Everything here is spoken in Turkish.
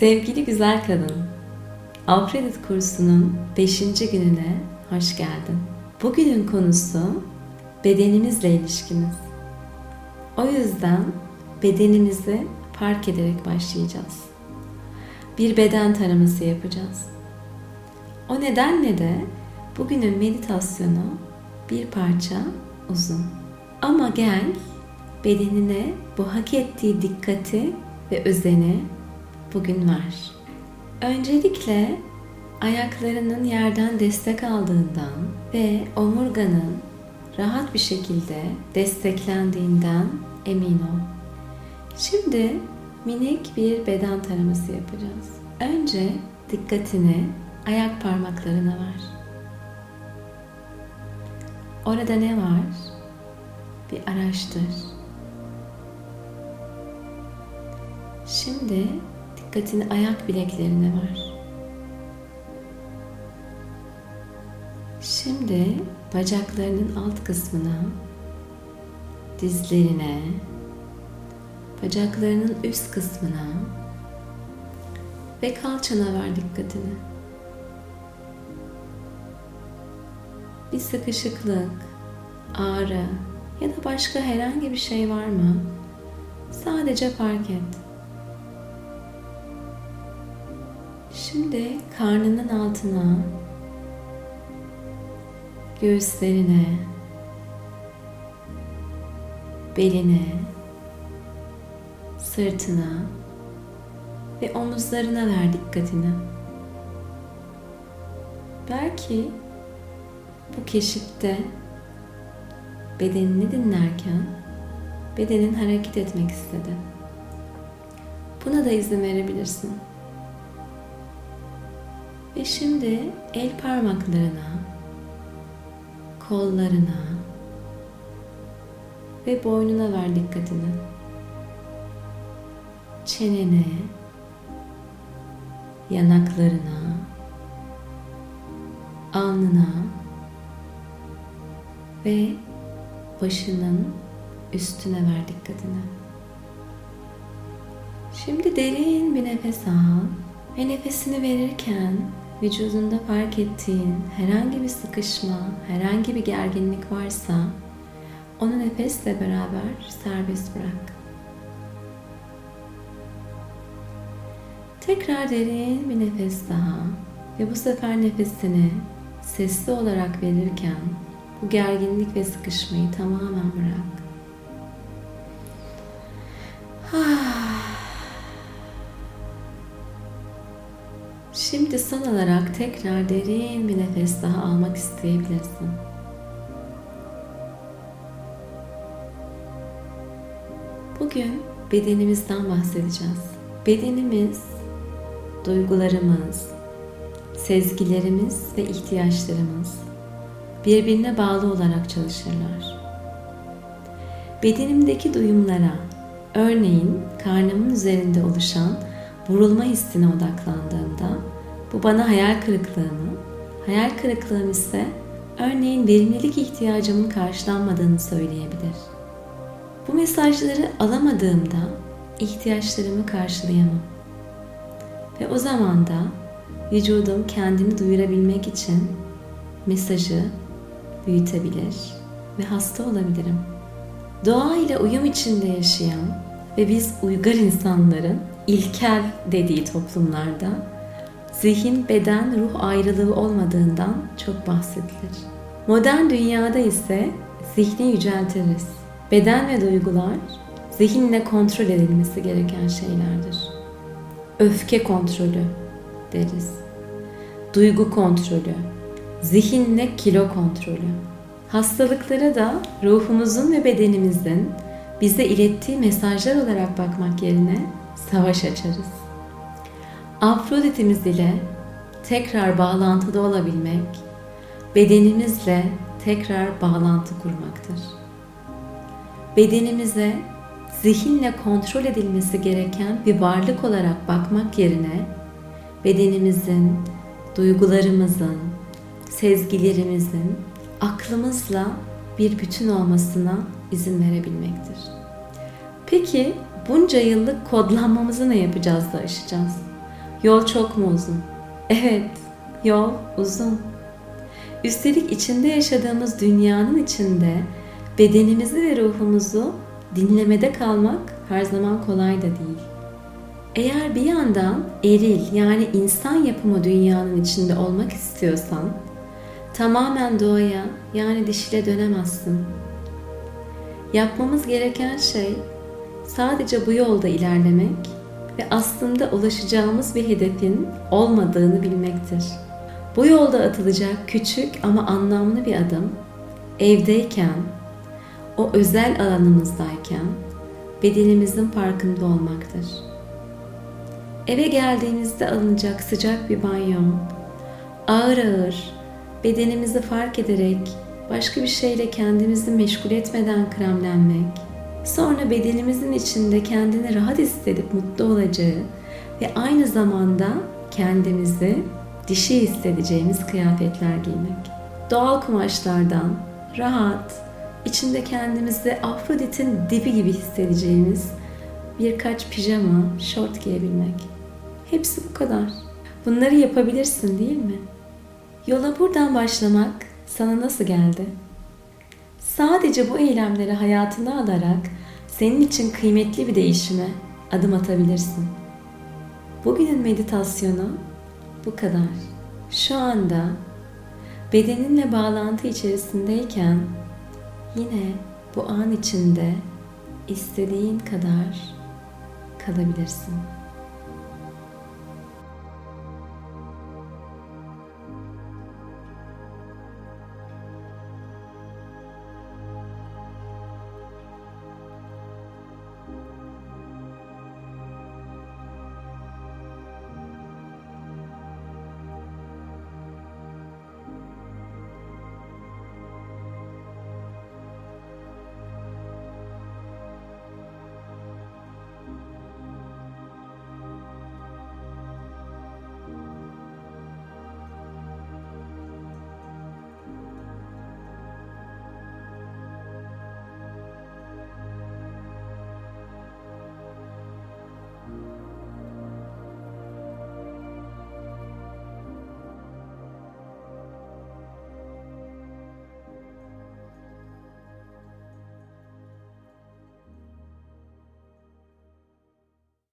Sevgili güzel kadın, Afrodit kursunun 5. gününe hoş geldin. Bugünün konusu bedenimizle ilişkimiz. O yüzden bedenimizi fark ederek başlayacağız. Bir beden taraması yapacağız. O nedenle de bugünün meditasyonu bir parça uzun. Ama gel bedenine bu hak ettiği dikkati ve özeni bugün var. Öncelikle ayaklarının yerden destek aldığından ve omurganın rahat bir şekilde desteklendiğinden emin ol. Şimdi minik bir beden taraması yapacağız. Önce dikkatini ayak parmaklarına ver. Orada ne var? Bir araştır. Şimdi dikkatini ayak bileklerine ver. Şimdi bacaklarının alt kısmına, dizlerine, bacaklarının üst kısmına ve kalçana ver dikkatini. Bir sıkışıklık, ağrı ya da başka herhangi bir şey var mı? Sadece fark et. Şimdi karnının altına, göğüslerine, beline, sırtına ve omuzlarına ver dikkatini. Belki bu keşifte bedenini dinlerken bedenin hareket etmek istedi. Buna da izin verebilirsin. Ve şimdi el parmaklarına, kollarına ve boynuna ver dikkatini. Çenene, yanaklarına, alnına ve başının üstüne ver dikkatini. Şimdi derin bir nefes al ve nefesini verirken vücudunda fark ettiğin herhangi bir sıkışma, herhangi bir gerginlik varsa onu nefesle beraber serbest bırak. Tekrar derin bir nefes daha ve bu sefer nefesini sesli olarak verirken bu gerginlik ve sıkışmayı tamamen bırak. Şimdi son olarak tekrar derin bir nefes daha almak isteyebilirsin. Bugün bedenimizden bahsedeceğiz. Bedenimiz, duygularımız, sezgilerimiz ve ihtiyaçlarımız birbirine bağlı olarak çalışırlar. Bedenimdeki duyumlara, örneğin karnımın üzerinde oluşan vurulma hissine odaklandığımda bu bana hayal kırıklığını, hayal kırıklığım ise örneğin verimlilik ihtiyacımın karşılanmadığını söyleyebilir. Bu mesajları alamadığımda ihtiyaçlarımı karşılayamam. Ve o zaman da vücudum kendini duyurabilmek için mesajı büyütebilir ve hasta olabilirim. Doğa ile uyum içinde yaşayan ve biz uygar insanların ilkel dediği toplumlarda zihin, beden, ruh ayrılığı olmadığından çok bahsedilir. Modern dünyada ise zihni yüceltiriz. Beden ve duygular zihinle kontrol edilmesi gereken şeylerdir. Öfke kontrolü deriz. Duygu kontrolü, zihinle kilo kontrolü. Hastalıklara da ruhumuzun ve bedenimizin bize ilettiği mesajlar olarak bakmak yerine savaş açarız. Afroditimiz ile tekrar bağlantıda olabilmek, bedenimizle tekrar bağlantı kurmaktır. Bedenimize zihinle kontrol edilmesi gereken bir varlık olarak bakmak yerine bedenimizin, duygularımızın, sezgilerimizin aklımızla bir bütün olmasına izin verebilmektir. Peki bunca yıllık kodlanmamızı ne yapacağız da aşacağız? Yol çok mu uzun? Evet, yol uzun. Üstelik içinde yaşadığımız dünyanın içinde bedenimizi ve ruhumuzu dinlemede kalmak her zaman kolay da değil. Eğer bir yandan eril yani insan yapımı dünyanın içinde olmak istiyorsan tamamen doğaya yani dişile dönemezsin. Yapmamız gereken şey sadece bu yolda ilerlemek ve aslında ulaşacağımız bir hedefin olmadığını bilmektir. Bu yolda atılacak küçük ama anlamlı bir adım evdeyken, o özel alanımızdayken bedenimizin farkında olmaktır. Eve geldiğinizde alınacak sıcak bir banyo, ağır ağır bedenimizi fark ederek başka bir şeyle kendimizi meşgul etmeden kremlenmek, sonra bedenimizin içinde kendini rahat hissedip mutlu olacağı ve aynı zamanda kendimizi dişi hissedeceğimiz kıyafetler giymek. Doğal kumaşlardan rahat, içinde kendimizi Afrodit'in dibi gibi hissedeceğimiz birkaç pijama, şort giyebilmek. Hepsi bu kadar. Bunları yapabilirsin değil mi? Yola buradan başlamak sana nasıl geldi? Sadece bu eylemleri hayatına alarak senin için kıymetli bir değişime adım atabilirsin. Bugünün meditasyonu bu kadar. Şu anda bedeninle bağlantı içerisindeyken yine bu an içinde istediğin kadar kalabilirsin.